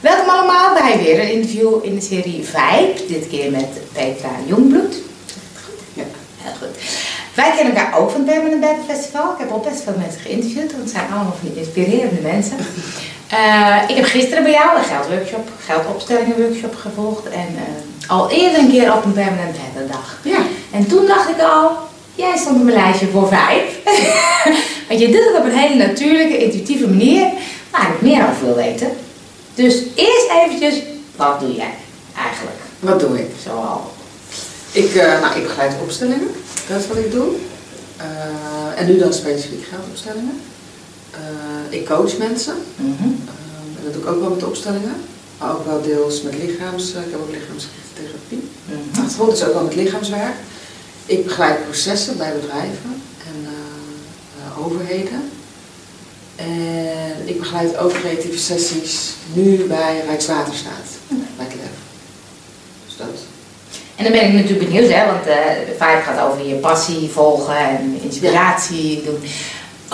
Welkom allemaal bij weer een interview in de serie Vibe. Dit keer met Petra Jongbloed. Ja. Heel goed. Wij kennen elkaar ook van het Permanent Bed Festival. Ik heb al best veel mensen geïnterviewd, want het zijn allemaal van die inspirerende mensen. Eh, ik heb gisteren bij jou een geldworkshop, geldopstellingen workshop gevolgd. En eh, al eerder een keer op een Permanent Bed dag. Ja. En toen dacht ik al, jij stond op mijn lijstje voor vijf. Want je doet het op een hele natuurlijke, intuïtieve manier waar ik meer over wil weten. Dus eerst eventjes, wat doe jij eigenlijk? Wat doe ik? Zoal. Ik, eh, nou, ik begeleid opstellingen. Dat is wat ik doe. Eh, en nu dan specifiek geldopstellingen. Eh, ik coach mensen. En dat doe ik ook wel met opstellingen. Maar ook wel deels met lichaams... ik heb ook lichaamsgerichte therapie. Mhm. Achtergrond is ook wel met lichaamswerk. Ik begeleid processen bij bedrijven en overheden. En ik begeleid ook creatieve sessies nu bij Rijkswaterstaat, bij Klef. Dus dat. En dan ben ik natuurlijk benieuwd, hè, want eh de Vibe gaat over je passie volgen en inspiratie doen.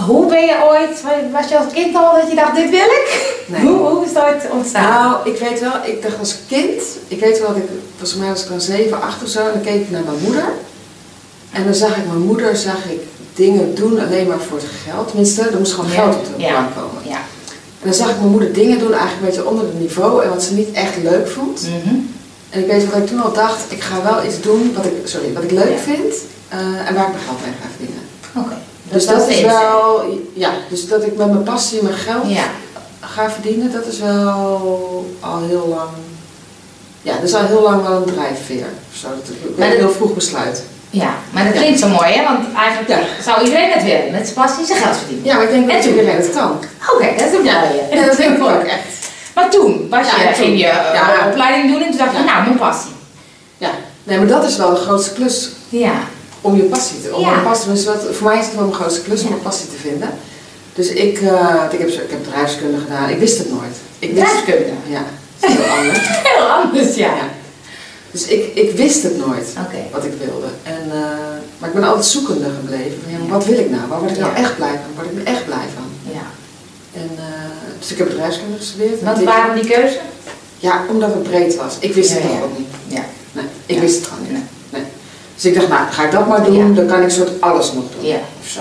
Hoe ben je ooit, was je als kind al dat je dacht, dit wil ik? Nee. Hoe, hoe is ooit ontstaan? Nou, ik weet wel, ik dacht als kind, ik weet wel dat ik, volgens mij was ik dan 7, 8 of zo, en dan keek ik naar mijn moeder. En dan zag ik mijn moeder, zag ik dingen doen alleen maar voor het geld. Tenminste, er moest gewoon geld op de ja. komen. Ja. En dan zag ik mijn moeder dingen doen, eigenlijk een beetje onder het niveau en wat ze niet echt leuk vond. Mhm. En ik weet wat ik toen al dacht, ik ga wel iets doen wat ik, sorry, wat ik leuk vind eh, en waar ik mijn geld mee ga verdienen. Oké. Dus dat is wel, ja, dus dat ik met mijn passie mijn geld ga verdienen, dat is wel al heel lang, ja, dat is al heel lang wel een drijfveer. Zo, dat ik, ik Maar ben dat- heel vroeg besluit. Ja, maar dat klinkt zo mooi, hè? Want eigenlijk Ja. zou iedereen het willen, met zijn passie zijn geld verdienen. Ja, maar ik denk En dat iedereen het kan. Oké, dat is een Ja, mooie. ja, dat denk ik ook echt. Maar toen was Ja, je, en toen- ging je ja. opleiding doen en toen dacht je, nou, mijn passie. Ja, nee, maar dat is wel de grootste klus Ja. om je passie te, om Ja. passie, dus wat, voor mij is het wel mijn grootste klus om mijn passie te vinden. Dus ik, eh, ik, heb, ik heb bedrijfskunde gedaan, ik wist het nooit. Ik wist, Bedrijfskunde. ja, dat is heel anders. Heel anders, ja. Dus ik, ik wist het nooit wat ik wilde. En, eh, maar ik ben altijd zoekende gebleven. Van, ja, maar wat wil ik nou? Waar word ik nou echt blij van? Waar word ik echt blij van? ja. En, eh, dus ik heb bedrijfskunde gestudeerd. Wat waren die keuze? Ja, omdat het breed was. Ik wist het Ja, ook niet. Ja. Nee, ik wist het gewoon niet. Nee. Dus ik dacht, nou, ga ik dat maar doen, dan kan ik soort alles nog doen. Ja. Of zo.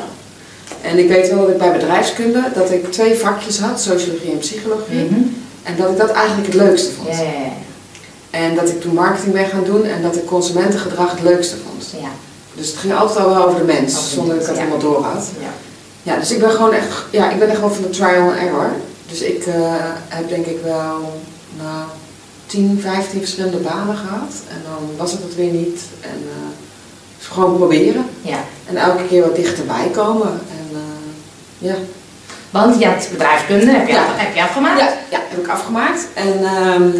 En ik weet wel dat ik bij bedrijfskunde, dat ik twee vakjes had, sociologie en psychologie. Mhm. En dat ik dat eigenlijk het leukste vond. Ja, ja, ja. En dat ik toen marketing ben gaan doen en dat ik consumentengedrag het leukste vond. Ja. Dus het ging altijd al wel over de mens, Over zonder dat ik ja. helemaal door had. ja. Ja, dus ik ben gewoon echt, ja, ik ben echt wel van de trial and error. Dus ik eh, heb denk ik wel, nou, 10, 15 verschillende banen gehad. En dan was het het weer niet. En eh, dus gewoon proberen. ja. En elke keer wat dichterbij komen. En eh, ja. Want je had bedrijfskunde, heb je, Ja. af- heb je afgemaakt? ja, ja, heb ik afgemaakt. En ehm,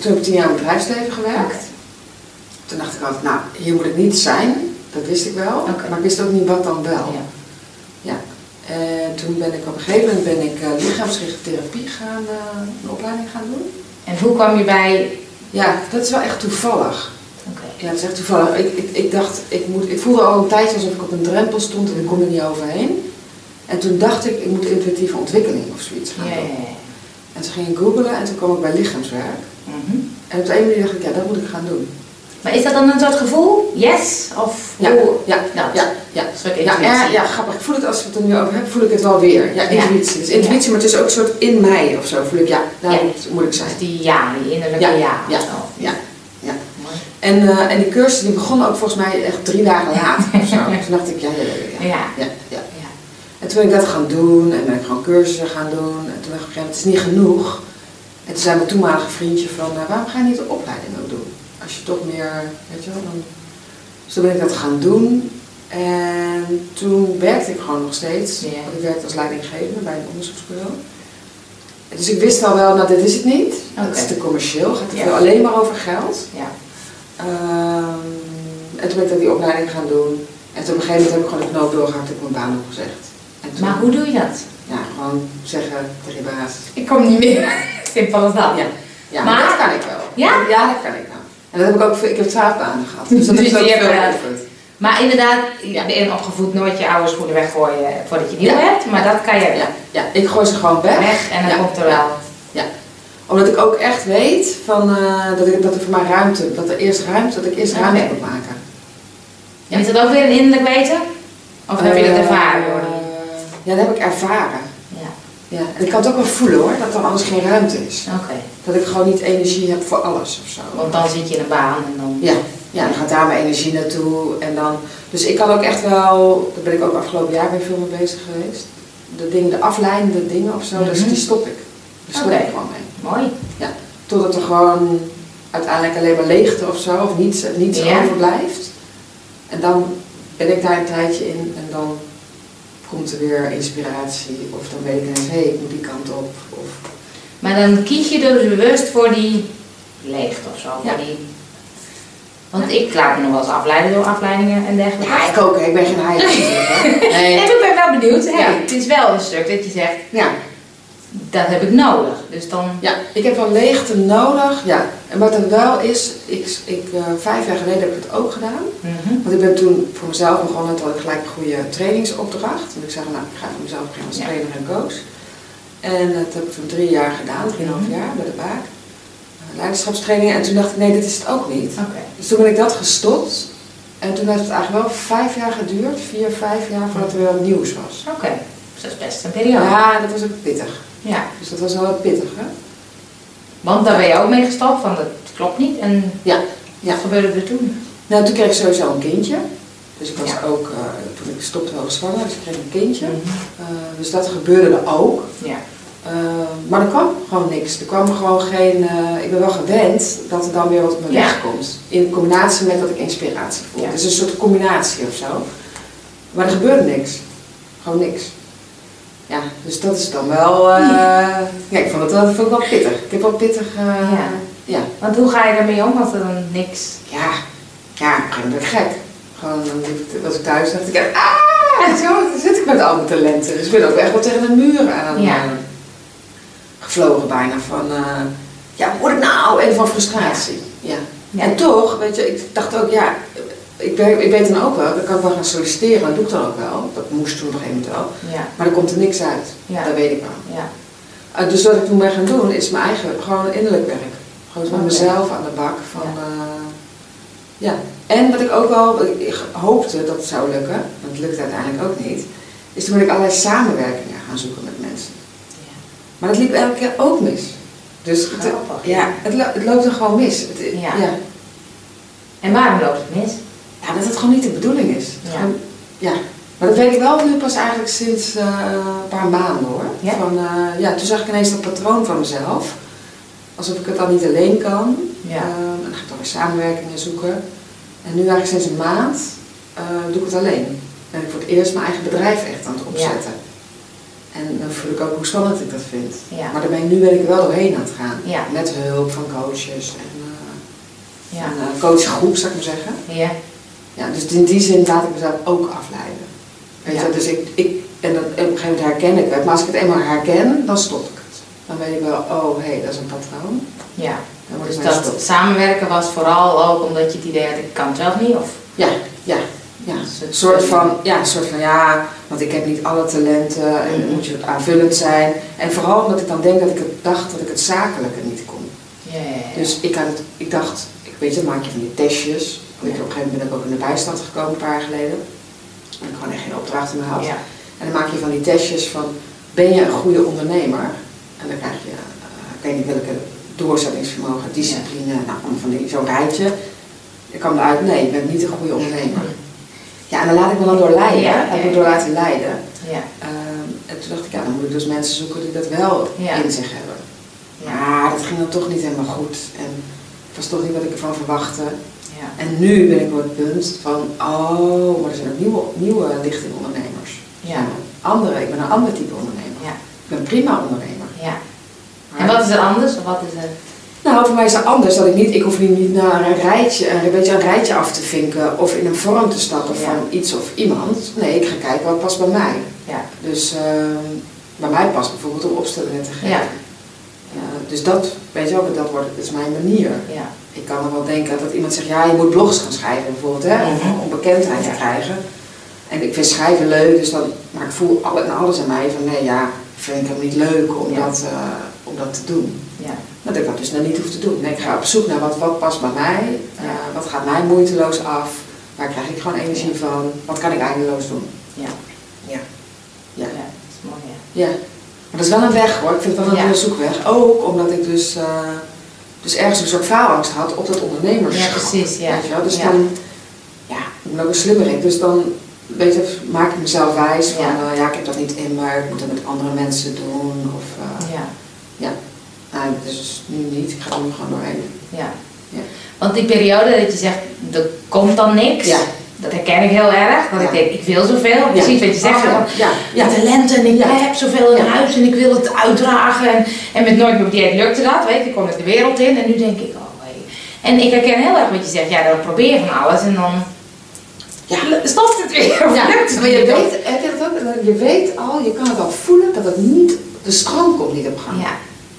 toen heb ik tien jaar in het bedrijfsleven gewerkt. Toen dacht ik altijd, nou, hier moet ik niet zijn. Dat wist ik wel. Maar ik wist ook niet wat dan wel. Ja. Ja. En toen ben ik op een gegeven moment ben ik eh, lichaamsgerichte therapie gaan, eh, een opleiding gaan doen. En hoe kwam je bij... Ja, dat is wel echt toevallig. Oké. Ja, dat is echt toevallig. Ik, ik, ik dacht, ik, moet, ik voelde al een tijdje alsof ik op een drempel stond en ik kon er niet overheen. En toen dacht ik, ik moet intuïtieve ontwikkeling of zoiets gaan Ja, ja, doen. ja. En toen ging ik googlen en toen kwam ik bij lichaamswerk. Mhm. En op de ene manier dacht ik, ja, dat moet ik gaan doen. Maar is dat dan een soort gevoel? Yes? Of Ja, hoe? ja, Dat. ja, ja. Ja, intuïtie. ja, ja, grappig. Ik voel het als we het er nu over hebben, voel ik het wel weer. Ja, Ja. intuïtie. Dus intuïtie, maar het is ook een soort in mij of zo. Voel ik, ja, daar Ja. moet, ik zijn. Dus die ja, die innerlijke Ja, ja. ja, zo. ja, ja. En, eh, en die cursus die begon ook volgens mij echt drie dagen later of zo. Toen dacht ik, ja, ja, ja, ja. En toen ben ik dat gaan doen en ben ik gewoon cursussen gaan doen. En toen dacht ik, ja, het is niet genoeg. En toen zei mijn toenmalige vriendje van, nou, waarom ga je niet de opleiding ook doen? Als je toch meer, weet je wel, dan... Dus toen ben ik dat gaan doen. En toen werkte ik gewoon nog steeds. Want ik werkte als leidinggevende bij een onderzoeksbureau. Dus ik wist al wel, nou dit is het niet. Het is te commercieel, gaat Ja. veel alleen maar over geld. Ja. Ehm, en toen ben ik dat die opleiding gaan doen. En toen op een gegeven moment heb ik gewoon de knoop doorgehakt en ik mijn baan opgezegd. Maar hoe doe je dat? Ja, gewoon zeggen tegen baas. Ik kom niet meer. Simpel als dat. Ja, ja Maar- maar dat kan ik wel. Ja? Ja, dat kan ik wel. En dat heb ik ook, veel- ik heb twaalf banen gehad. Dus dat is ook veel geoefend. Maar inderdaad, Ja. opgevoed nooit je oude schoenen weggooien voordat je nieuw Ja. hebt. Maar dat kan je Ja, ja, ik gooi ze gewoon weg. weg en dan Ja. komt er wel. Omdat ik ook echt weet van, eh, dat, ik, dat er voor mij ruimte, dat er eerst ruimte, dat ik eerst ruimte Oké. moet maken. En is dat ook weer een innerlijk weten? Of heb je dat Eh, ervaren? Ja, dat heb ik ervaren. Ja, Ja. En ik kan het ook wel voelen hoor, dat er anders geen ruimte is. oké. Dat ik gewoon niet energie heb voor alles of zo. Want dan zit je in een baan en dan... Ja, ja, dan gaat daar mijn energie naartoe. En dan, dus ik kan ook echt wel, daar ben ik ook afgelopen jaar weer veel mee bezig geweest. De dingen, de afleidende dingen of zo, dus Mhm. die stop ik. Daar stop ik gewoon mee. Mooi. Totdat er gewoon uiteindelijk alleen maar leegte of zo, of niets, niets Ja. overblijft. En dan ben ik daar een tijdje in en dan komt er weer inspiratie. Of dan weet ik ineens, hé, ik moet die kant op. Of, Maar dan kies je dus bewust voor die leegte of zo. Ja. Die... Want ik laat me nog wel eens afleiden door afleidingen en dergelijke. ja, ik ook, ik ben geen hè. Nee, Nee. ik ben wel benieuwd. Hey, Ja. Het is wel een stuk dat je zegt, Ja, dat heb ik nodig. Dus dan... ja, ik heb wel leegte nodig. Ja. En wat er wel is, ik, ik, eh, vijf jaar geleden heb ik het ook gedaan. Mhm. Want ik ben toen voor mezelf begonnen, toen had ik gelijk een goede trainingsopdracht. Want ik zei, nou, ik ga voor mezelf beginnen als Ja. trainer en coach. En dat heb ik voor drie jaar gedaan, drieënhalf Mhm. jaar bij de Baak. Eh, Leiderschapstrainingen. En toen dacht ik, nee, dit is het ook niet. Dus toen ben ik dat gestopt. En toen heeft het eigenlijk wel vijf jaar geduurd, vier, vijf jaar, voordat er weer nieuws was. Oké. Dus dat is best een periode. Ja, dat was ook pittig. Ja. Dus dat was wel wat pittig, hè? Want daar ben je ook mee gestapt van dat klopt niet. En Ja, ja. wat gebeurde er toen? Nou, toen kreeg ik sowieso een kindje. Dus ik was Ja. ook, eh, toen ik stopte wel zwanger, dus ik kreeg een kindje. Mhm. Eh, dus dat gebeurde er ook. Ja. Eh, maar er kwam gewoon niks. Er kwam gewoon geen. ik ben wel gewend dat er dan weer wat op mijn Ja. weg komt. In combinatie met dat ik inspiratie voel. Ja. Is een soort combinatie of zo. Maar er gebeurde niks. Gewoon niks. Ja, dus dat is dan wel. eh, ja, ik vond het wel, vond ik wel pittig. Ik heb wel pittig. eh, Ja. ja. Want hoe ga je daarmee om als er dan niks... Ja, ja, ik gek. Gewoon, dan was ik thuis dacht ik, ah, zo dan zit ik met al mijn talenten. Dus ik ben ook echt wel tegen een muur aan Ja. eh, gevlogen bijna van, eh, ja, hoe word ik nou? En van frustratie. Ja. Ja. En toch, weet je, ik dacht ook, ja, ik, ben, ik weet dan ook wel, dan kan ik wel gaan solliciteren, dat doe ik dan ook wel. Dat moest toen nog even wel. Ja. Maar er komt er niks uit, Ja. dat weet ik wel. Ja. Uh, dus wat ik toen ben gaan doen, is mijn eigen, gewoon innerlijk werk. Gewoon met Oké. mezelf aan de bak. Van, Ja. ja. ja. En wat ik ook wel ik- hoopte dat het zou lukken, want het lukte uiteindelijk ook niet, is toen ben ik allerlei samenwerkingen gaan zoeken met mensen. Ja. Maar dat liep elke keer ook mis. Dus het, ja, het, lo- het loopt er gewoon mis. Het, ja. En waarom loopt het mis? Ja, dat het gewoon niet de bedoeling is. Ja. Gewoon- ja. Maar dat weet ik wel nu pas eigenlijk sinds eh, een paar maanden hoor. Ja? Van, eh, ja, toen zag ik ineens dat patroon van mezelf. Alsof ik het dan niet alleen kan. Ja. Eh, en dan ga ik dan weer samenwerkingen zoeken. En nu eigenlijk sinds een maand eh, doe ik het alleen. Ben ik voor het eerst mijn eigen bedrijf echt aan het opzetten. En dan voel ik ook hoe spannend ik dat vind. Ja. Maar daarmee, nu ben ik er wel doorheen aan het gaan. Ja. Met hulp van coaches en eh, Ja. een eh, coachgroep zou ik maar zeggen. Ja. Ja, dus in die zin laat ik mezelf ook afleiden. Weet Ja. je, dus ik, ik, en dan, op een gegeven moment herken ik het, maar als ik het eenmaal herken, dan stop ik het. Dan weet ik wel, oh hé, dat is een patroon. Ja. Dan Dus dat samenwerken was vooral ook omdat je het idee had, ik kan het zelf niet? Of? Ja, ja, ja. Dus Een soort van, ja, een soort van, ja, want ik heb niet alle talenten en moet je aanvullend zijn. En vooral omdat ik dan denk dat ik het dacht dat ik het zakelijke niet kon. Ja, ja, ja. Dus ik, had het, ik dacht, ik weet je, maak je van die testjes. Je, op een gegeven moment ben ik ook in de bijstand gekomen een paar jaar geleden. En ik gewoon echt geen opdrachten meer had. ja. En dan maak je van die testjes van, ben je een goede ondernemer? En dan krijg je, eh, ik weet niet welke, doorzettingsvermogen, discipline, nou, van die, zo'n rijtje. Ik kwam eruit, nee, ik ben niet een goede ondernemer. Ja, en dan laat ik me dan door leiden, Ja, ik ja, door laten leiden. Ja. Ehm, en toen dacht ik, ja, dan moet ik dus mensen zoeken die dat wel in zich hebben. Ja. Maar dat ging dan toch niet helemaal goed. En het was toch niet wat ik ervan verwachtte. Ja. En nu ben ik op het punt van, oh, maar er zijn ook nieuwe, nieuwe lichting ondernemers. Ja. Andere, ik ben een ander type ondernemer. Ja. Ik ben prima ondernemer. Ja. En wat is er anders? Of wat is er? Nou, voor mij is het anders dat ik niet, ik hoef niet naar een rijtje, een beetje een rijtje af te vinken of in een vorm te stappen Ja. van iets of iemand. Nee, ik ga kijken wat past bij mij. Ja. Dus ehm, bij mij past bijvoorbeeld om opstellingen te geven. Ja. Dus dat, weet je wel, dat wordt, dat is mijn manier. Ja. Ik kan er wel denken dat iemand zegt, ja, je moet blogs gaan schrijven bijvoorbeeld, hè, om, Mhm. om bekendheid te krijgen. En ik vind schrijven leuk, dus dan, maar ik voel alle, en alles aan mij van, nee, ja, vind ik hem niet leuk om, Ja. dat, eh, om dat te doen. Ja. Dan dat ik dat dus nou niet hoef te doen. Nee, ik ga op zoek naar wat, wat past bij mij, Ja. eh, wat gaat mij moeiteloos af, waar krijg ik gewoon energie van, wat kan ik eindeloos doen. Ja. Ja. Ja. Ja, dat is mooi, ja. Ja, maar dat is wel een weg hoor. Ik vind het wel een Ja. hele zoekweg. Ook omdat ik dus, eh, dus ergens een soort faalangst had op dat ondernemerschap. Ja, precies, ja. Weet je wel? Dus Ja. dan, ja, ik ben ook een slimmerik. Dus dan weet je, maak ik mezelf wijs van, Ja. ja, ja ik heb dat niet in me, ik moet het met andere mensen doen. Of, eh, Ja. nou, dus nu niet, ik ga er nu gewoon doorheen. Ja. Ja. Want die periode dat je zegt, er komt dan niks, Ja. Dat herken ik heel erg. Ja. ik denk, ik wil zoveel. Precies wat je zegt, van, ja, ja, talent en ik Ja. heb zoveel in huis en ik wil het uitdragen. En, en met Nooit meer op dieet lukte dat, weet je. Ik kom ik de wereld in en nu denk ik, oh hé. En ik herken heel erg wat je zegt, ja, dan probeer je van alles en dan Ja. stopt het weer. Of Ja, lukt het maar je weet, heb je dat ook? Je weet al, je kan het al voelen dat het niet, de stroom komt niet op gang. Ja,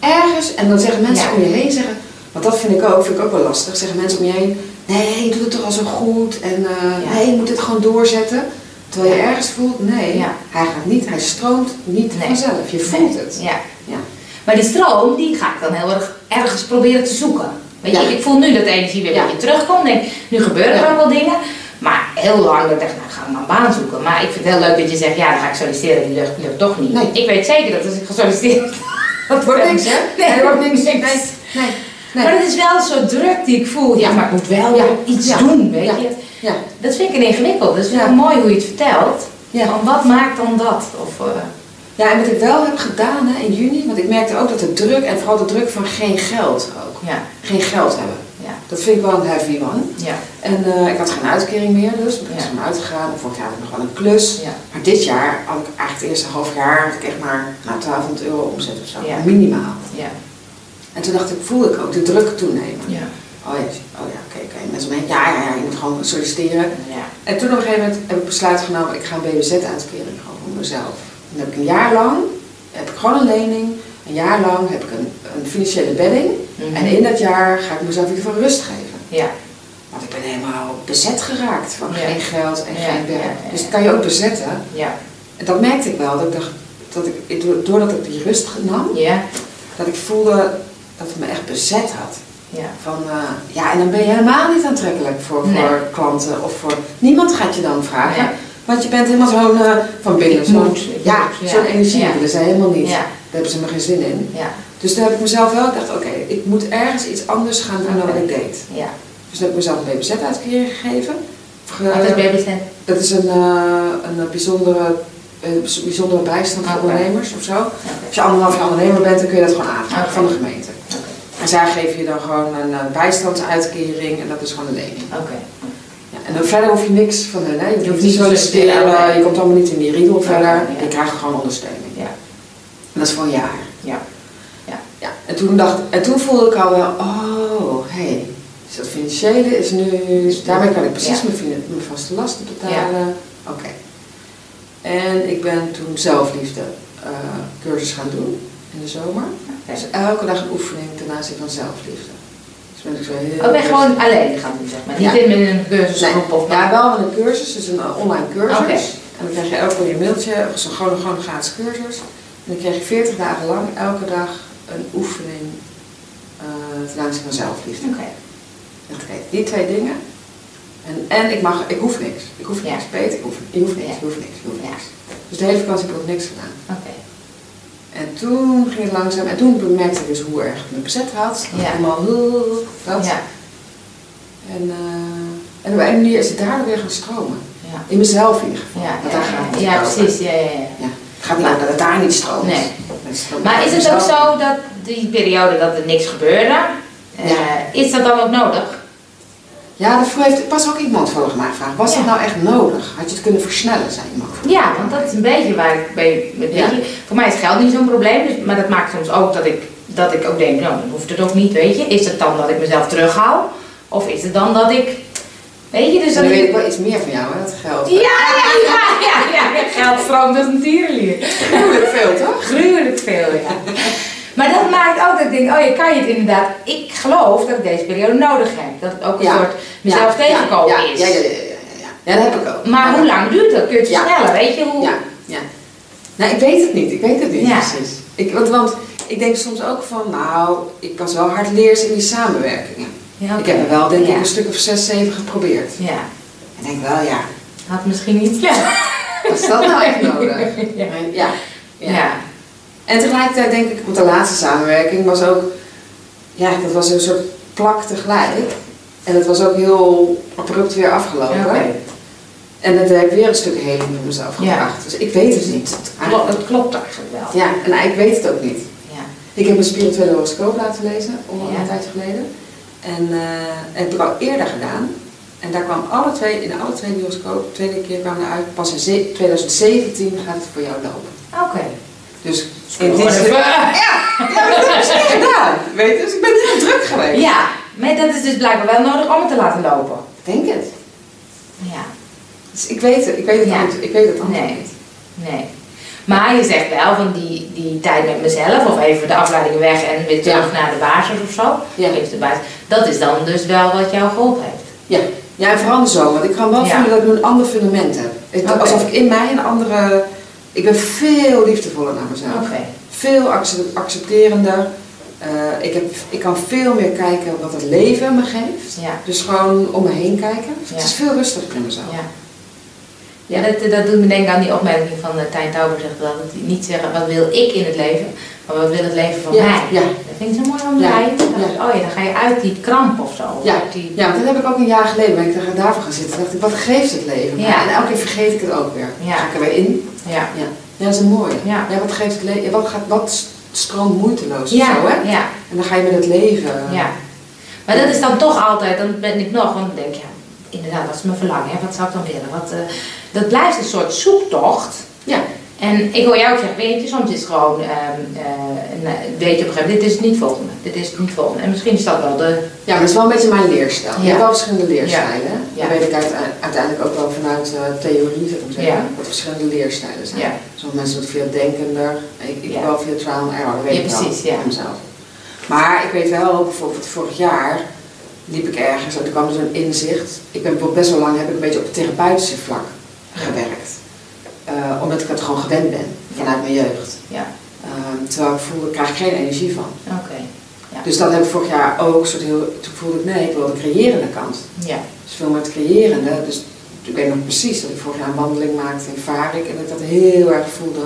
ergens, en dan zeggen mensen om je heen, zeggen, want dat vind ik ook, vind ik ook wel lastig, zeggen mensen om je heen, nee, je doet het toch al zo goed en eh, Ja. nee, je moet het gewoon doorzetten. Terwijl je ergens voelt, nee, Ja. hij gaat niet, hij stroomt niet Nee. vanzelf, je voelt het. Ja. Ja. Maar die stroom, die ga ik dan heel erg ergens proberen te zoeken. Weet je, ik voel nu dat de energie weer een beetje terugkomt. Denk, nu gebeuren er wel dingen. Maar heel lang dat ik dacht, nou, ik ga maar een baan zoeken. Maar ik vind het heel leuk dat je zegt, ja, dan ga ik solliciteren. Die lukt, lukt toch niet. Nee. Ik weet zeker dat als ik ga solliciteren... dat Wordt niks, hè? Nee, wordt niks. niks. Nee, nee, nee. Maar dat is wel soort druk die ik voel. Ja, maar ik moet wel Ja. iets Ja. doen, weet Ja. je. Ja, Dat vind ik een ingewikkeld. Dat is wel Ja. mooi hoe je het vertelt. ja. Van wat maakt dan dat? Of, eh, ja, en wat ik wel heb gedaan hè, in juni, want ik merkte ook dat de druk, en vooral de druk van geen geld ook, ja, geen geld hebben. ja, Dat vind ik wel een heavy one. ja, En eh, ik had geen uitkering meer, dus ik ben Ja. uitgegaan. Vorig jaar had ik nog wel een klus. ja. Maar dit jaar had ik eigenlijk het eerste half jaar had ik echt maar nou, 1200 euro omzet of zo. Ja. Minimaal. Ja, En toen dacht ik, voelde ik ook de druk toenemen. ja, Oh ja, oh ja, oké, oké. Mensen omheen, ja, ja, ja, je moet gewoon solliciteren. ja. En toen op een gegeven moment heb ik besluit genomen, ik ga een BBZ-uitkering gewoon voor mezelf. Dan heb ik een jaar lang, heb ik gewoon een lening. Een jaar lang heb ik een, een financiële bedding. Mhm. En in dat jaar ga ik mezelf in ieder geval rust geven. Ja, Want ik ben helemaal bezet geraakt van Ja. geen geld en Ja, geen werk. Dus dat kan je ook bezetten. ja, En dat merkte ik wel. Dat ik dacht, dat ik, doordat ik die rust nam, ja, dat ik voelde dat het me echt bezet had. ja. Van, eh, ja, en dan ben je helemaal niet aantrekkelijk voor, Nee. voor klanten of voor... Niemand gaat je dan vragen. Nee. Want je bent helemaal zo'n eh, van binnen. Zo'n, ja, ja. zo'n energie Ja. willen ze helemaal niet. Daar hebben ze me geen zin in. Ja, Dus toen heb ik mezelf wel gedacht, oké, ik moet ergens iets anders gaan doen dan wat ik deed. ja. Dus toen heb ik mezelf een BBZ-uitkering gegeven. Ge- Wat is babystand? Dat is een, eh, een bijzondere, bijzondere bijstand voor ondernemers of zo. Als je anderhalf jaar ondernemer bent, dan kun je dat gewoon aanvragen van de gemeente. En zij geven je dan gewoon een eh, bijstandsuitkering en dat is gewoon een lening. Oké. Ja, en dan verder hoef je niks van hun, hè. je hoeft hoeft niet te te solliciteren, oké. je komt allemaal niet in die riedel verder. ja. Je krijgt gewoon ondersteuning. Ja, En dat is voor een jaar. ja, Ja, en toen, dacht, en toen voelde ik al wel, oh, hé, hey, dus dat financiële is nu, daarmee kan ik precies Ja. mijn, vaste lasten betalen. Oké. En ik ben toen zelfliefde eh, cursus gaan doen in de zomer. Dus elke dag een oefening ten aanzien van zelfliefde. Dus ben ik zo heel... Oh, ben je gewoon alleen gaan doen, zeg maar. Niet Ja. in een cursusgroep of Ja, wel met een cursus, dus een eh, online cursus. En dan krijg je elke keer je mailtje, zo'n gewoon, gewoon een gratis cursus. En dan krijg je 40 dagen lang elke dag een oefening eh ten aanzien van zelfliefde. Oké. En die twee dingen. En, en ik, mag, ik hoef niks. Ik hoef Ja. niks. Peter, ik hoef, hoeft niks, je hoeft niks, hoeft Ja. niks. Dus de hele vakantie heb ik ook niks gedaan. Oké. En toen ging het langzaam, en toen bemerkte ik dus hoe erg het me bezet had. Ja. Allemaal, "Huh", dat. Ja. En, eh, en op een manier is het daardoor weer gaan stromen. Ja. In mezelf in ieder geval. Ja, ja, daar gaat het ja, precies. Ja, ja, ja. Ja. Het gaat niet dat het daar niet stroomt. Nee. Stroomt Maar is het ook zo dat die periode dat er niks gebeurde, eh, is dat dan ook nodig? Ja, daarvoor heeft pas ook iemand volgens mij gevraagd. Was Ja. dat nou echt nodig? Had je het kunnen versnellen, zei iemand. Ja, want dat is een beetje waar ik bij met Ja. Voor mij is geld niet zo'n probleem, dus, maar dat maakt soms ook dat ik, dat ik ook denk, nou, dan hoeft het ook niet, weet je. Is het dan dat ik mezelf terughaal? Of is het dan dat ik, weet je, dus dat dan ik... weet ik wel iets meer van jou, hè, dat geld. Ja, ja, ja, ja, ja, geld als een tierenlier. Gruwelijk veel, toch? Gruwelijk veel, ja. Maar dat maakt ook dat ik denk, oh je kan je het inderdaad, ik geloof dat ik deze periode nodig heb. Dat het ook een Ja. soort mezelf Ja, tegenkomen ja, is. Ja, ja, ja, ja, ja, ja. Ja, dat heb ik ook. Maar Ja, hoe lang duurt dat? Kun je het Ja. versnellen, weet je hoe? Ja, ja. Nou, ik weet het niet. Ik weet het niet Ja. precies. Ik, want, want ik denk soms ook van, nou, ik was wel hardleers in die samenwerkingen. Ja, Ik heb er wel, denk ik, Ja. een stuk of zes, zeven geprobeerd. Ja, Ik denk wel, ja, had misschien niet slecht. wat is dat nou echt nodig? Ja. Ja. Ja. Ja. En tegelijkertijd denk ik, want de laatste samenwerking was ook, ja, dat was een soort plak tegelijk. En het was ook heel abrupt weer afgelopen. Oké. En dan heb ik weer een stuk heling met mezelf Ja. gebracht. Dus ik weet het niet. Het klopt, het klopt eigenlijk wel. Ja, en eigenlijk weet het ook niet. Ja. Ik heb een spirituele horoscoop laten lezen, al Ja. een tijdje geleden. En dat heb ik al eerder gedaan. En daar kwam alle twee, in alle twee die horoscoop, de tweede keer kwamen uit, pas in ze- 2017 gaat het voor jou lopen. Oké. Dus in ja, ja, maar dat heb ik niet gedaan. Weet je, dus ik ben niet meer druk geweest. Ja, maar dat is dus blijkbaar wel nodig om het te laten lopen. Ik denk het. Ja. Dus ik weet het, ik weet het, Ja. antwo- ik weet het antwoord Nee. niet. Nee. Maar je zegt wel van die, die tijd met mezelf, of even de afleiding weg en weer terug naar de basis of zo. Ja. Even de basis. Dat is dan dus wel wat jou geholpen heeft. Ja, ja en vooral zo, want ik kan wel voelen dat ik een ander fundament heb. Alsof ik in mij een andere... Ik ben veel liefdevoller naar mezelf. Veel acce- accepterender. Eh, ik, heb, ik kan veel meer kijken wat het leven me geeft. Ja. Dus gewoon om me heen kijken. Ja. Het is veel rustiger in mezelf. Ja. Ja, dat, dat doet me denken aan die opmerking van uh, Tijn Tauber zegt dat niet zeggen wat wil ik in het leven, maar wat wil het leven van Ja, mij. ja. Dat vind ik zo mooi om te Ja, ja. Oh ja, dan ga je uit die kramp of zo. Ja, die, Ja, dat heb ik ook een jaar geleden, ben ik daar- daarvoor gaan zitten. dacht ik, wat geeft het leven? Ja. En elke keer vergeet ik het ook weer. Ja. Ga ik er weer in. ja. Ja, ja dat is een mooie. Ja. wat geeft het leven? Wat, gaat, wat stroomt moeiteloos of Ja, zo, hè? ja, En dan ga je met het leven. ja. Maar dat is dan toch altijd, dan ben ik nog, want dan denk je, ja, inderdaad, wat is mijn verlangen? Hè? Wat zou ik dan willen? Wat, eh, dat blijft een soort zoektocht. Ja. En ik hoor jou ook zeggen, weet je, soms is het gewoon, ehm, eh, een, eh, weet je op een gegeven moment, dit is het niet volgende, dit is het niet volgende. En misschien is dat wel de, Ja, maar dat is wel een beetje mijn leerstijl. Je Ja. hebt wel verschillende leerstijlen. Ja. Dat weet ik uite- uiteindelijk ook wel vanuit eh, theorie, ik maar zeggen. Wat verschillende leerstijlen zijn. Sommige mensen het veel denkender. Ik, ik wel veel trial and error, dat weet Ja, ik wel precies, ja. van mezelf. Maar ik weet wel, bijvoorbeeld vorig jaar liep ik ergens en er kwam zo'n inzicht. Ik ben best wel lang, heb ik een beetje op het therapeutische vlak gewerkt. Eh, omdat ik het gewoon gewend ben, vanuit mijn jeugd. ja, Ehm, terwijl ik voelde, ik krijg geen energie van. oké, Ja. Dus dat heb ik vorig jaar ook, soort heel, toen voelde ik nee, ik wil de creërende kant. ja, Dus veel met creërende. Dus ik weet nog precies dat ik vorig jaar een wandeling maakte in Varik en dat ik dat heel erg voelde.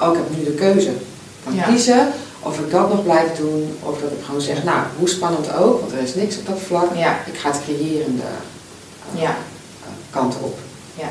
Oh, ik heb nu de keuze. Ik kan Ja. kiezen of ik dat nog blijf doen of dat ik gewoon zeg, nou, hoe spannend ook, want er is niks op dat vlak. ja, Ik ga het creërende eh, ja, kant op. ja,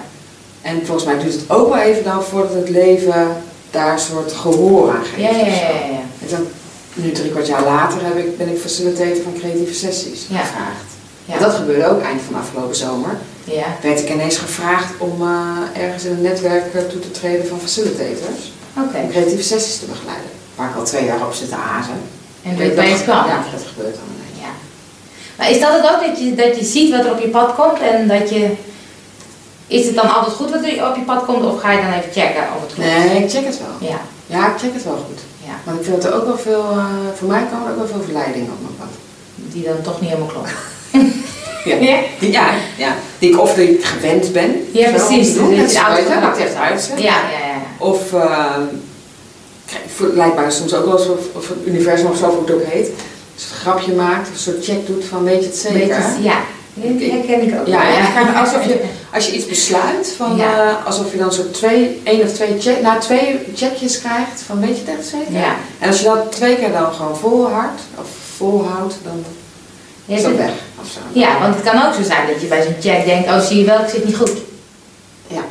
En volgens mij duurt het ook wel even dan voordat het leven daar een soort gehoor aan geeft. ja, ja, ja. En dan, nu drie kwart jaar later heb ik, ben ik facilitator van creatieve sessies Ja. gevraagd. Ja. En dat gebeurde ook eind van afgelopen zomer. ja. Werd ik ineens gevraagd om eh, ergens in een netwerk eh, toe te treden van facilitators. Oké. Om creatieve sessies te begeleiden. Waar ik al twee jaar op zit te azen. En dat bij het kwam. Ja, dat gebeurt dan ineens. Ja. Maar is dat het ook, dat je, dat je ziet wat er op je pad komt en dat je... Is het dan altijd goed wat er op je pad komt of ga je dan even checken of het goed is? Nee, ik check het wel. Ja, Ja, ik check het wel goed. ja. Want ik vind dat er ook wel veel, eh, voor mij komen er ook wel veel verleidingen op mijn pad. Die dan toch niet helemaal klopt. Ja. Ja? Die, ja, ja. Die ik of die ik gewend ben. Ja, precies. doen, Dus oud uit, uitzet. Ja, ja, ja. Of uh, lijkt mij soms ook wel alsof of het universum of zo hoe het ook heet. Dus een grapje maakt, of een soort check doet van weet je het zeker. Beetje- ja, die herken ik ook. Ja, ja, alsof je, als je iets besluit, van, Ja. eh, alsof je dan zo twee, één of twee, check, nou, twee checkjes krijgt van weet je echt zeker? Ja. En als je dat twee keer dan gewoon volhardt, of volhoudt, dan is dat het- weg. Ja, want het kan ook zo zijn dat je bij zo'n check denkt, oh zie je wel, ik zit niet goed. Ja.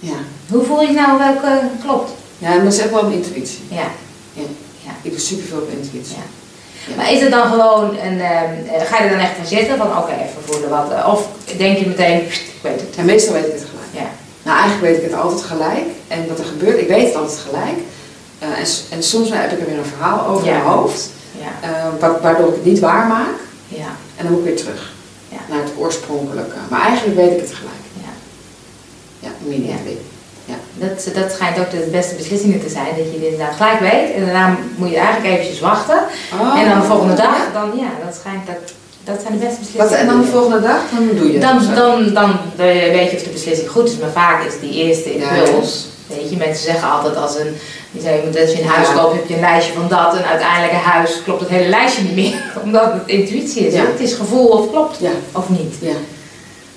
Ja. Hoe voel je nou welke klopt? ja, dat is echt wel mijn intuïtie. Ja. Ja. Ja. Ik doe superveel op intuïtie. Ja. Maar is het dan gewoon een, ehm, eh, ga je er dan echt van zitten van oké, even voelen wat, eh, of denk je meteen, pst, ik weet het. En meestal weet ik het gelijk. Ja, Nou, eigenlijk weet ik het altijd gelijk. En wat er gebeurt, ik weet het altijd gelijk. Eh, en, en soms heb ik er weer een verhaal over Ja. in mijn hoofd, ja, wa- waardoor ik het niet waar maak. ja, En dan moet ik weer terug Ja. naar het oorspronkelijke. Maar eigenlijk weet ik het gelijk. ja. Ja, immediately. Dat, dat schijnt ook de beste beslissingen te zijn, dat je dit inderdaad gelijk weet. En daarna moet je eigenlijk eventjes wachten. Oh, en dan de volgende dag, ja. dan ja, dat schijnt dat, dat zijn de beste Wat, beslissingen. en dan de volgende dag, dan doe je. Dan, zo. dan, dan weet je of de beslissing goed is, maar vaak is die eerste Ja, impuls, Weet je, mensen zeggen altijd als, een, die zeggen, als je een huis Ja. koopt, heb je een lijstje van dat. En uiteindelijk een huis klopt het hele lijstje niet meer. Omdat het intuïtie is. Ja. Het is gevoel of klopt Ja, of niet.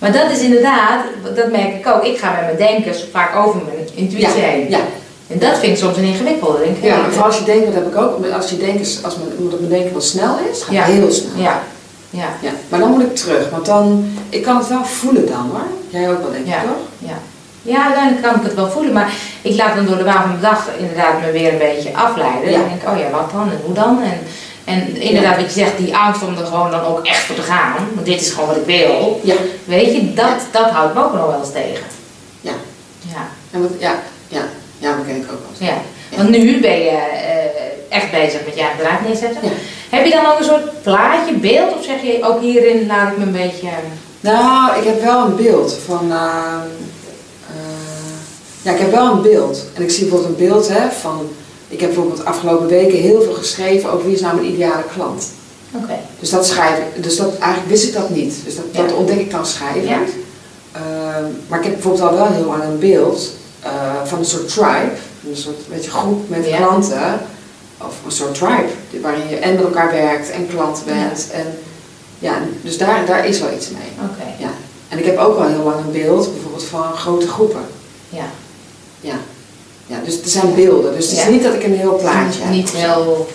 Maar dat is inderdaad, dat merk ik ook. Ik ga met mijn denken vaak over mijn intuïtie ja, heen. ja. En dat vind ik soms een ingewikkelde. Denk ik, Ja, maar vooral als je denkt, dat heb ik ook, als je denkt, als mijn, omdat mijn denken wel snel is, gaat Ja. het heel snel. Ja, ja, Ja, maar dan moet ik terug, want dan, ik kan het wel voelen dan hoor. Jij ook wel denk ik Ja. toch? ja. Ja, uiteindelijk kan ik het wel voelen, maar ik laat dan door de waan van de dag inderdaad me weer een beetje afleiden. Ja. Dan denk ik, oh ja, wat dan en hoe dan? En, en inderdaad, wat je zegt, die angst om er gewoon dan ook echt voor te gaan, want dit is gewoon wat ik wil. Ja. Weet je, dat, dat houdt me ook nog wel eens tegen. Ja. Ja, En wat, ja, ja, ja, dat ken ik ook wel. ja. Want nu ben je eh, echt bezig met je eigen bedrijf neerzetten. Heb je dan ook een soort plaatje, beeld, of zeg je ook hierin laat ik me een beetje... Nou, ik heb wel een beeld van. eh, ja, ik heb wel een beeld. En ik zie bijvoorbeeld een beeld hè, van. Ik heb bijvoorbeeld de afgelopen weken heel veel geschreven over wie is nou mijn ideale klant. Oké. Dus dat schrijf ik. Dus dat, eigenlijk wist ik dat niet. Dus dat, dat ontdek ik dan schrijven. Ja. Ehm, maar ik heb bijvoorbeeld al wel heel lang een beeld eh, van een soort tribe. Een soort beetje groep met Ja. klanten. Of een soort tribe. Waarin je en met elkaar werkt en klant bent. En, ja, dus daar, daar is wel iets mee. Oké, Ja. En ik heb ook al heel lang een beeld, bijvoorbeeld van grote groepen. ja. Ja. Ja, dus er zijn beelden. Dus het is Ja. niet dat ik een heel plaatje heb. Niet heel...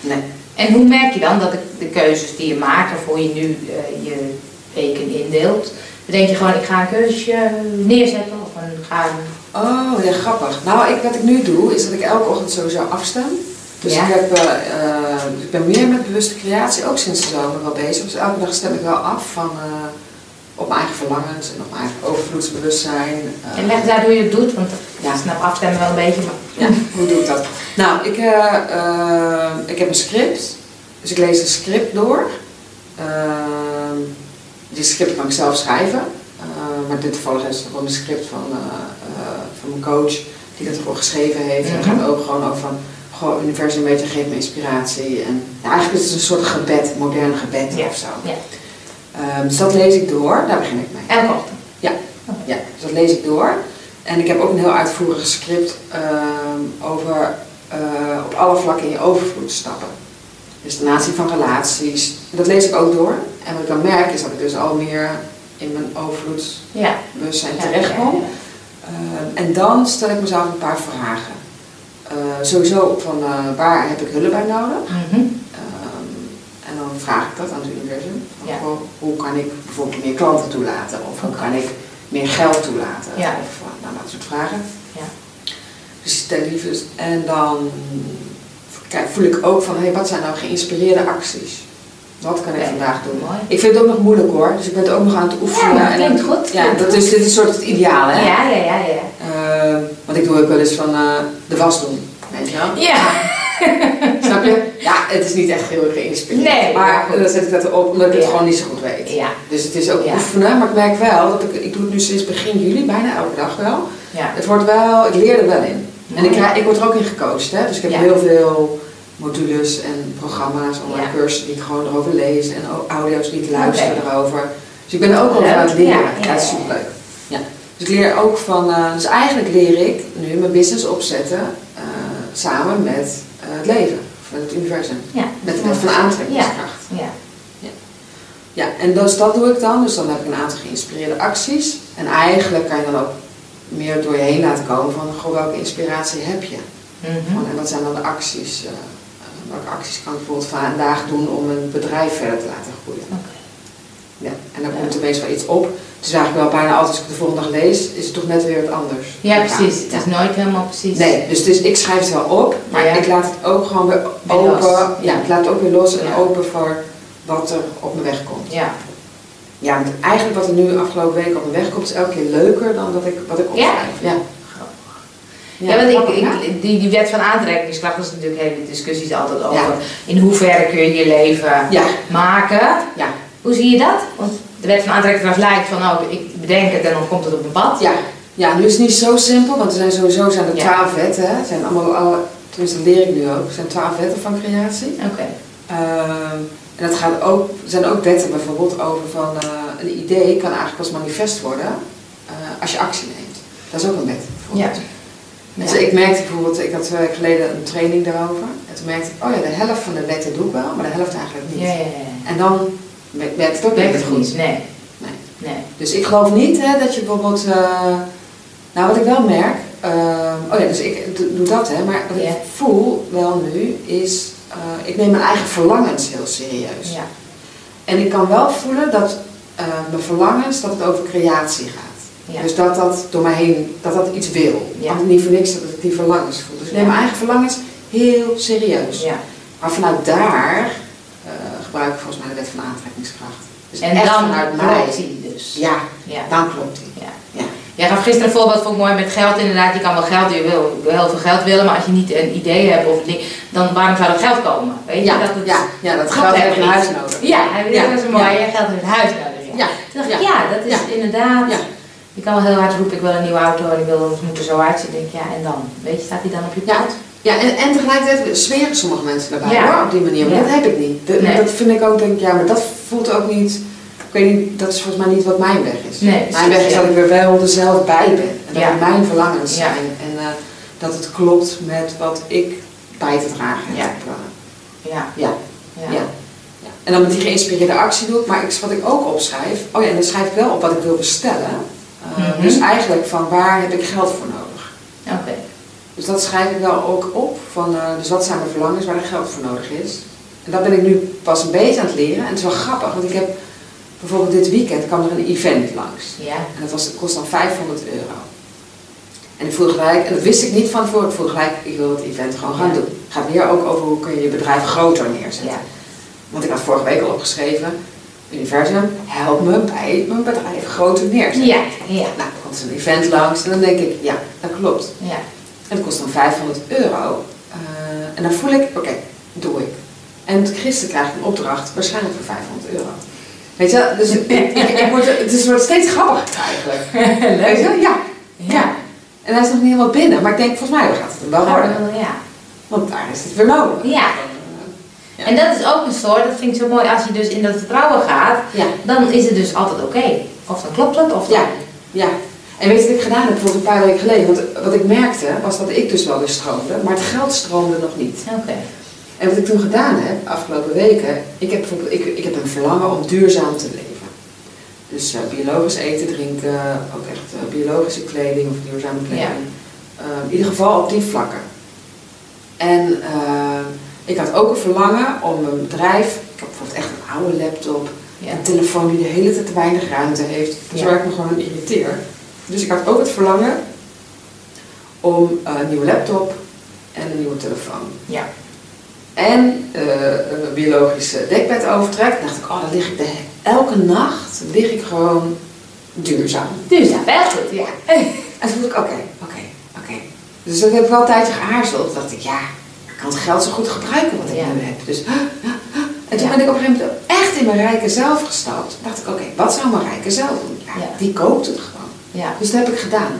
Nee. En hoe merk je dan dat de, de keuzes die je maakt, of hoe je nu eh, je weken indeelt, bedenk je gewoon, ik ga een keuzetje neerzetten of een, ga. Oh, ja, grappig. Nou, ik, wat ik nu doe, is dat ik elke ochtend sowieso afstem. Dus Ja. ik, heb, eh, eh, ik ben meer met bewuste creatie, ook sinds de zomer wel bezig. Dus elke dag stem ik wel af van, op mijn eigen verlangens en op mijn eigen overvloedsbewustzijn. eh, En leg daar hoe je het doet, want Ja. ik snap afstemmen wel een beetje, maar... Ja, hoe doe ik dat? Nou, ik, eh, eh, ik heb een script. Dus ik lees een script door. Ehm, die script kan ik zelf schrijven. Eh, maar dit toevallig is gewoon een script van, van mijn coach. Die dat gewoon geschreven heeft. En het Mhm. gaat ook gewoon over van... Gewoon, universum een beetje geeft me inspiratie. En eigenlijk is het een soort gebed, modern gebed Ja. of zo. Ja. Ehm, dus dat lees ik door. Daar begin ik mee. Elke ochtend. Ja, dus dat lees ik door. En ik heb ook een heel uitvoerig script ehm, over eh, op alle vlakken in je overvloed stappen. Dus ten aanzien van relaties. Dat lees ik ook door. En wat ik dan merk is dat ik dus al meer in mijn overvloedsbewustzijn Ja. terechtkom. Ja, ja, Ehm, en dan stel ik mezelf een paar vragen. Eh, sowieso van eh, waar heb ik hulp bij nodig? ja. Mhm. Vraag ik dat aan het universum. Ja. hoe kan ik bijvoorbeeld meer klanten toelaten? Of hoe kan ik meer geld toelaten? Ja. Of eh, nou, dat soort vragen. Ja. Dus stel liefde. En dan kijk, voel ik ook van, hey, wat zijn nou geïnspireerde acties? Wat kan ik vandaag doen? mooi. Ik vind het ook nog moeilijk hoor, dus ik ben het ook nog aan het oefenen. Ja, en klinkt goed, Ja, dat is, dit is een soort het ideaal hè? Ja, ja, ja, ja. Ehm, want ik doe ook wel eens van eh, de was doen, weet je wel? Ja. Ja, het is niet echt heel erg geïnspireerd. Nee, maar goed. dan zet ik dat erop omdat ik het gewoon niet zo goed weet. Ja. Dus het is ook oefenen, maar ik merk wel dat ik, ik doe het nu sinds begin juli, bijna elke dag wel. Ja. Het wordt wel, ik leer er wel in. En ik, ik word er ook in gecoacht, hè. Dus ik heb Ja. heel veel modules en programma's, online Ja. cursussen die ik gewoon erover lees en audio's die ik luister erover. Dus ik ben er ook al aan het leren. Ja, dat is superleuk. Ja. Dus ik leer ook van, eh, dus eigenlijk leer ik nu mijn business opzetten eh, samen met eh, het leven, het universum. Ja. Met de wet van aantrekkingskracht. Ja. Ja, en dus dat doe ik dan. Dus dan heb ik een aantal geïnspireerde acties. En eigenlijk kan je dan ook meer door je heen laten komen van, goh, welke inspiratie heb je? Mhm. Van, en wat zijn dan de acties? eh, welke acties kan ik bijvoorbeeld vandaag doen om een bedrijf verder te laten groeien? Oké. Ja, en dan Ja. komt er wel iets op. Het is eigenlijk wel bijna altijd als ik de volgende dag lees, is het toch net weer wat anders. Ja, precies. Het is nooit helemaal precies. Nee, dus, dus ik schrijf het wel op, maar Ja. ik laat het ook gewoon weer open. Ja, ik laat het ook weer los en Ja. open voor wat er op mijn weg komt. Ja. Ja, want eigenlijk wat er nu afgelopen week op mijn weg komt, is elke keer leuker dan dat ik, wat ik opschrijf. Ja, Ja, want ik, die, die wet van aantrekkingskracht, is natuurlijk hele discussies altijd over. Ja. In hoeverre kun je je leven Ja, maken. ja, Hoe zie je dat? Want de wet van aantrekkingskracht lijkt van, oh, ik bedenk het en dan komt het op mijn pad. ja. Ja, nu is het niet zo simpel, want er zijn sowieso zijn er Ja. twaalf wetten. Hè. Zijn allemaal, alle, tenminste dat leer ik nu ook, er zijn twaalf wetten van creatie. Oké. Ehm, en dat gaat ook, er zijn ook wetten bijvoorbeeld over van eh, een idee kan eigenlijk pas manifest worden eh, als je actie neemt. Dat is ook een wet. Ja. bijvoorbeeld. Dus Ja. ik merkte bijvoorbeeld, ik had twee weken geleden een training daarover. En toen merkte ik, oh ja, de helft van de wetten doe ik wel, maar de helft eigenlijk niet. Ja, ja, ja. En dan werkt het ook Werkt het goed? Nee. Nee. Nee. Dus ik geloof niet hè, dat je bijvoorbeeld, eh, nou wat ik wel merk, eh, oh ja, dus ik doe, dat hè, maar wat ik voel wel nu is, eh, ik neem mijn eigen verlangens heel serieus. Ja. En ik kan wel voelen dat mijn verlangens, dat het over creatie gaat. Ja. Dus dat dat door mij heen, dat dat iets wil. Ja. Want niet voor niks dat ik die verlangens voel. Dus ik neem mijn eigen verlangens heel serieus. ja. Maar vanuit daar eh, gebruik ik volgens mij de wet van aantrekkingskracht. Dus En dan klopt hij dus. Ja, Ja. dan klopt die. Ja. Ja. Jij gaf gisteren een voorbeeld, vond ik mooi, met geld inderdaad. Je kan wel geld, je wil, je wil heel veel geld willen, maar als je niet een idee hebt of een ding, dan waarom zou dat geld komen? Weet je? Ja, dat het, ja, ja, dat geld heeft een huis nodig. Ja, hij dat is mooi. ja. Geld heeft een huis nodig. Ja. Toen dacht ik, ja, dat is inderdaad. Ja. Je kan wel heel hard roepen, ik wil een nieuwe auto en ik wil, het moet er zo uitzien. Denk, ja, en dan? Weet je, staat hij dan op je Ja. Ja, en, en tegelijkertijd zweren sommige mensen daarbij Ja. hoor, op die manier. Maar Ja. dat heb ik niet. Dat, Nee. dat vind ik ook, denk ik, ja, maar dat voelt ook niet, ik weet niet, dat is volgens mij niet wat mijn weg is. Nee, mijn precies, weg is ja. dat ik er wel er zelf bij ben. En dat Ja. het mijn verlangens zijn. En eh, dat het klopt met wat ik bij te dragen heb. Ja. Ja. ja. Ja. Ja. Ja. En dan met die geïnspireerde actie doe ik, maar ik, wat ik ook opschrijf, oh ja, en dan schrijf ik wel op wat ik wil bestellen. Eh, Mhm. Dus eigenlijk van waar heb ik geld voor nodig? Oké. Dus dat schrijf ik wel ook op, van, eh, dus wat zijn mijn verlangens waar er geld voor nodig is. En dat ben ik nu pas een beetje aan het leren. En het is wel grappig, want ik heb bijvoorbeeld dit weekend kwam er een event langs. Ja. En dat was, het kost dan 500 euro. En ik voelde gelijk, en dat wist ik niet van tevoren, ik voelde gelijk, ik wil het event gewoon gaan Ja. doen. Het gaat weer ook over hoe kun je je bedrijf groter neerzetten. Ja. Want ik had vorige week al opgeschreven, Universum, help me bij mijn bedrijf groter neerzetten. Ja. Ja. Nou, dan komt er een event langs en dan denk ik, ja, dat klopt. Ja. En het kost dan 500 euro. Eh, en dan voel ik, oké, doe ik. En gisteren krijg ik een opdracht, waarschijnlijk voor 500 euro. Weet je, dus ik, ik, ik word, het is- wordt steeds grappiger eigenlijk. Weet je, ja. ja. En hij is nog niet helemaal binnen, maar ik denk, volgens mij gaat het hem wel worden. Ja. Want daar is het weer nodig. Ja. Ja. En dat is ook een soort, dat vind ik zo mooi, als je dus in dat vertrouwen gaat, Ja, dan is het dus altijd oké. Of dan klopt het, of dan... Ja. ja. En weet je wat ik gedaan heb, bijvoorbeeld een paar weken geleden? Want wat ik merkte, was dat ik dus wel weer stroomde, maar het geld stroomde nog niet. Oké. En wat ik toen gedaan heb, afgelopen weken, ik heb bijvoorbeeld ik, ik heb een verlangen om duurzaam te leven. Dus eh, biologisch eten, drinken, ook echt eh, biologische kleding of duurzame kleding. Eh, in ieder geval op die vlakken. En ik had ook een verlangen om een bedrijf, ik heb bijvoorbeeld echt een oude laptop, Ja. een telefoon die de hele tijd te weinig ruimte heeft, dus Ja. waar ik me gewoon irriteer. Dus ik had ook het verlangen om eh, een nieuwe laptop en een nieuwe telefoon. Ja. En eh, een biologisch eh, dekbed overtrek. dacht ik, oh, dan lig ik de, elke nacht lig ik gewoon duurzaam. Ja, wel goed, ja. En toen dacht ik, oké, oké, oké. Dus dat heb ik wel een tijdje geaarzeld. Toen dacht ik, ja, ik kan het geld zo goed gebruiken wat ik Ja. nu heb. Dus, en toen Ja. ben ik op een gegeven moment echt in mijn rijke zelf gestapt. Dacht ik, oké, wat zou mijn rijke zelf doen? Ja, Ja. die koopt het gewoon. Ja, Dus dat heb ik gedaan.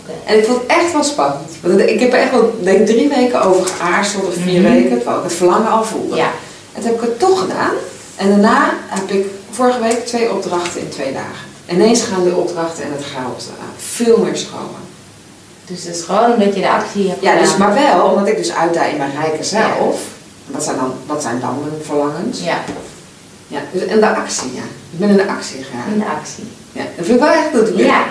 oké. En ik vond het echt wel spannend. Want ik heb er echt wel, denk ik, drie weken over geaarzeld, of vier Mhm. weken, terwijl ik het verlangen al voelde. Ja. En toen heb ik het toch gedaan. En daarna heb ik vorige week twee opdrachten in twee dagen. Ineens gaan de opdrachten en het geld eh, veel meer stromen. Dus het is gewoon omdat je de actie hebt Ja, dus, maar wel omdat ik dus uitdaag in mijn rijke zelf. Wat zijn dan, wat zijn dan mijn verlangens? Ja, Ja, dus, en de actie, ja. Ik ben in de actie in gegaan. de actie. Ja, dat vind ik wel echt goed. Ja,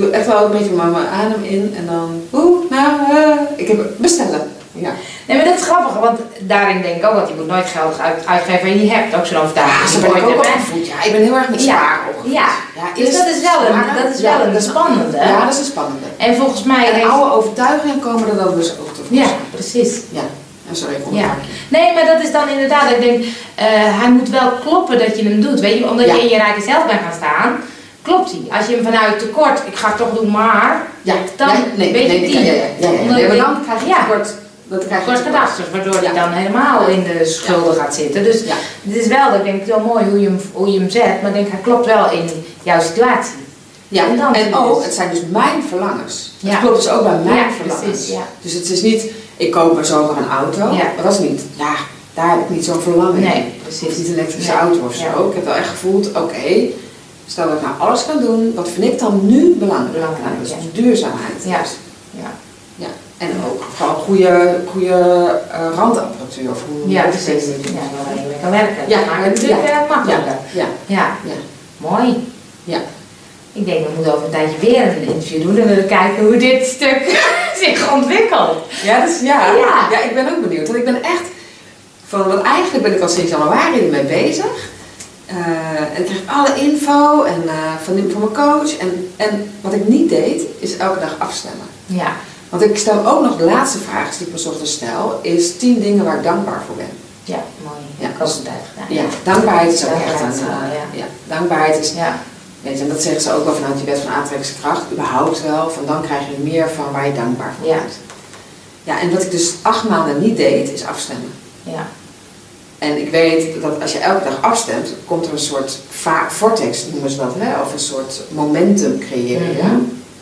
doe echt wel een beetje mijn adem in en dan, oeh, nou, eh, ik heb bestellen. Ja. nee, maar dat is grappig, want daarin denk ik ook, want je moet nooit geld uit, uitgeven en je hebt ook zo'n overtuiging. Ja, zo ben ik ook opgevoed. Ja, ik ben heel erg met Ja. spaar opgevoed. Ja. Dus dat is wel een- sparen. dat is wel een dat spannende. Ja, dat is een spannende. En volgens mij... En heeft- oude overtuigingen komen er dan dus ook te Ja, precies. Ja, Ja, sorry, ik Ja. Nee, maar dat is dan inderdaad, ik denk, eh, hij moet wel kloppen dat je hem doet. Weet je, omdat Ja. je in je rijke zelf bent gaan staan, klopt hij. Als je hem vanuit tekort, ik ga het toch doen, maar, Ja, Dan nee, nee, weet je nee, die. ja, ik dan krijg je tekort. Dat krijg je waardoor hij dan helemaal in de schulden gaat zitten. Dus Ja. het is wel, ik denk, heel mooi hoe je hem, hoe je hem zet, maar ik denk, hij klopt wel in jouw situatie. Ja, En dan en ook, het zijn dus mijn verlangens. Dat klopt dus ook bij mijn verlangens. Dus het is niet, ik koop maar zomaar een auto. Dat is niet, ja, daar heb ik niet zo'n verlangen in. Nee, precies. niet een elektrische auto of zo. Ik heb wel echt gevoeld, oké, stel dat ik nou alles kan doen, wat vind ik dan nu belangrijk? Belangrijk, ja. dus duurzaamheid. Ja. Dus, Ja. ja. En ook gewoon goede, goede uh, randapparatuur. Of hoe Ja, precies. Ja, waar je mee kan werken. Ja, het natuurlijk ja, eh, makkelijker. Ja, Ja. ja. mooi. Ja. Ik denk, we moeten over een tijdje weer een interview doen en willen kijken hoe dit stuk zich ontwikkelt. Ja, dus, ja. Ja. ja, ik ben ook benieuwd. Want ik ben echt, van, want eigenlijk ben ik al sinds januari ermee bezig. Eh, en ik krijg alle info en, eh, van, van mijn coach. En, en wat ik niet deed, is elke dag afstemmen. Ja, Want ik stel ook nog de laatste vraag die ik me ochtends stel, is 10 dingen waar ik dankbaar voor ben. ja, mooi. Ja, ik ook altijd gedaan. Ja, dankbaarheid is ook echt een... wel, eh, ja. ja, dankbaarheid is, Ja, weet je, en dat zeggen ze ook wel vanuit je wet van aantrekkingskracht, überhaupt wel, van dan krijg je meer van waar je dankbaar voor Ja. bent. Ja, en wat ik dus acht maanden niet deed, is afstemmen. ja, En ik weet dat als je elke dag afstemt, komt er een soort vortex, noemen ze dat, hè? of een soort momentum creëren. Mhm.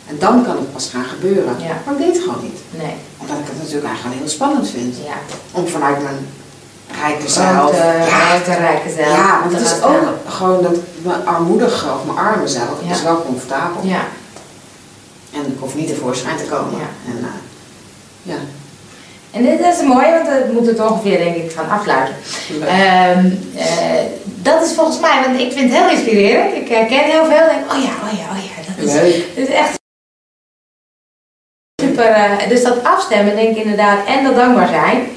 En dan kan het pas gaan gebeuren. Ja. Maar ik deed het gewoon niet. nee, Omdat ik het natuurlijk eigenlijk heel spannend vind. ja. Om vanuit mijn rijke zelf... Grote, ja, rijke zelf. ja, want het is ook gewoon dat mijn armoedige of mijn arme zelf Ja. is wel comfortabel. Ja, En ik hoef niet tevoorschijn te komen. En, eh, ja. En dit is mooi, want we moeten het ongeveer denk ik gaan afsluiten. Leuk. Ehm, eh, dat is volgens mij, want ik vind het heel inspirerend. Ik herken heel veel. Denk, oh ja, oh ja, oh ja. Dat is, is echt super. eh, dus dat afstemmen, denk ik inderdaad, en dat dankbaar zijn.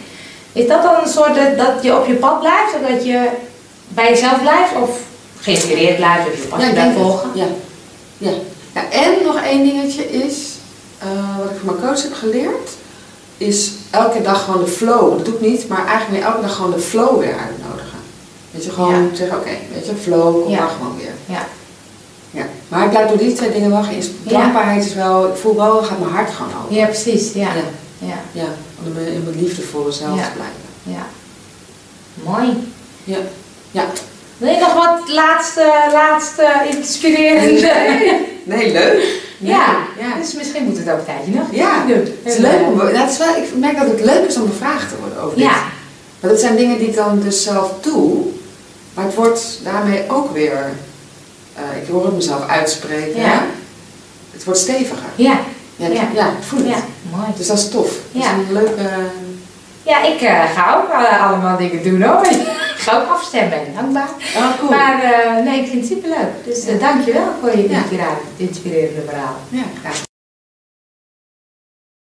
Is dat dan een soort dat, dat je op je pad blijft, zodat je bij jezelf blijft? Of geïnspireerd blijft, of je pad Ja, volgen? Ja. Ja. ja. En nog één dingetje is, eh, wat ik van mijn coach heb geleerd, is elke dag gewoon de flow, dat doe ik niet, maar eigenlijk elke dag gewoon de flow weer uitnodigen. Weet je, gewoon zeggen, oké, weet je, flow, kom Ja. maar gewoon weer. Ja. Ja. Maar ik blijf door die twee dingen wel geïnspireerd. Ja. Dankbaarheid is wel, ik voel wel, gaat mijn hart gewoon open. Ja, precies. Ja. Ja. Ja. Om in mijn- liefdevolle zelf Ja. te blijven. ja. Mooi. Ja. Ja. Wil je nog wat laatste, laatste inspirerende? Nee, leuk. Nee, Ja. ja. Dus misschien moet het ook een tijdje nog Ja. Het is leuk om, dat is wel, ik merk dat het leuk is om bevraagd te worden over dit. Ja. Maar dat zijn dingen die ik dan dus zelf doe, maar het wordt daarmee ook weer, eh, ik hoor het mezelf uitspreken, Ja. het wordt steviger. Ja. Ja, Ja. ja. ik voel het. Ja, mooi. Dus dat is tof. Dat Ja. is een leuke, Ja, ik eh, ga ook eh, allemaal dingen doen hoor. ik ga ook afstemmen en dankbaar. oh cool. Maar eh, nee, ik vind het superleuk. Dus Ja. dankjewel voor je Ja. inspirerende verhaal. ja,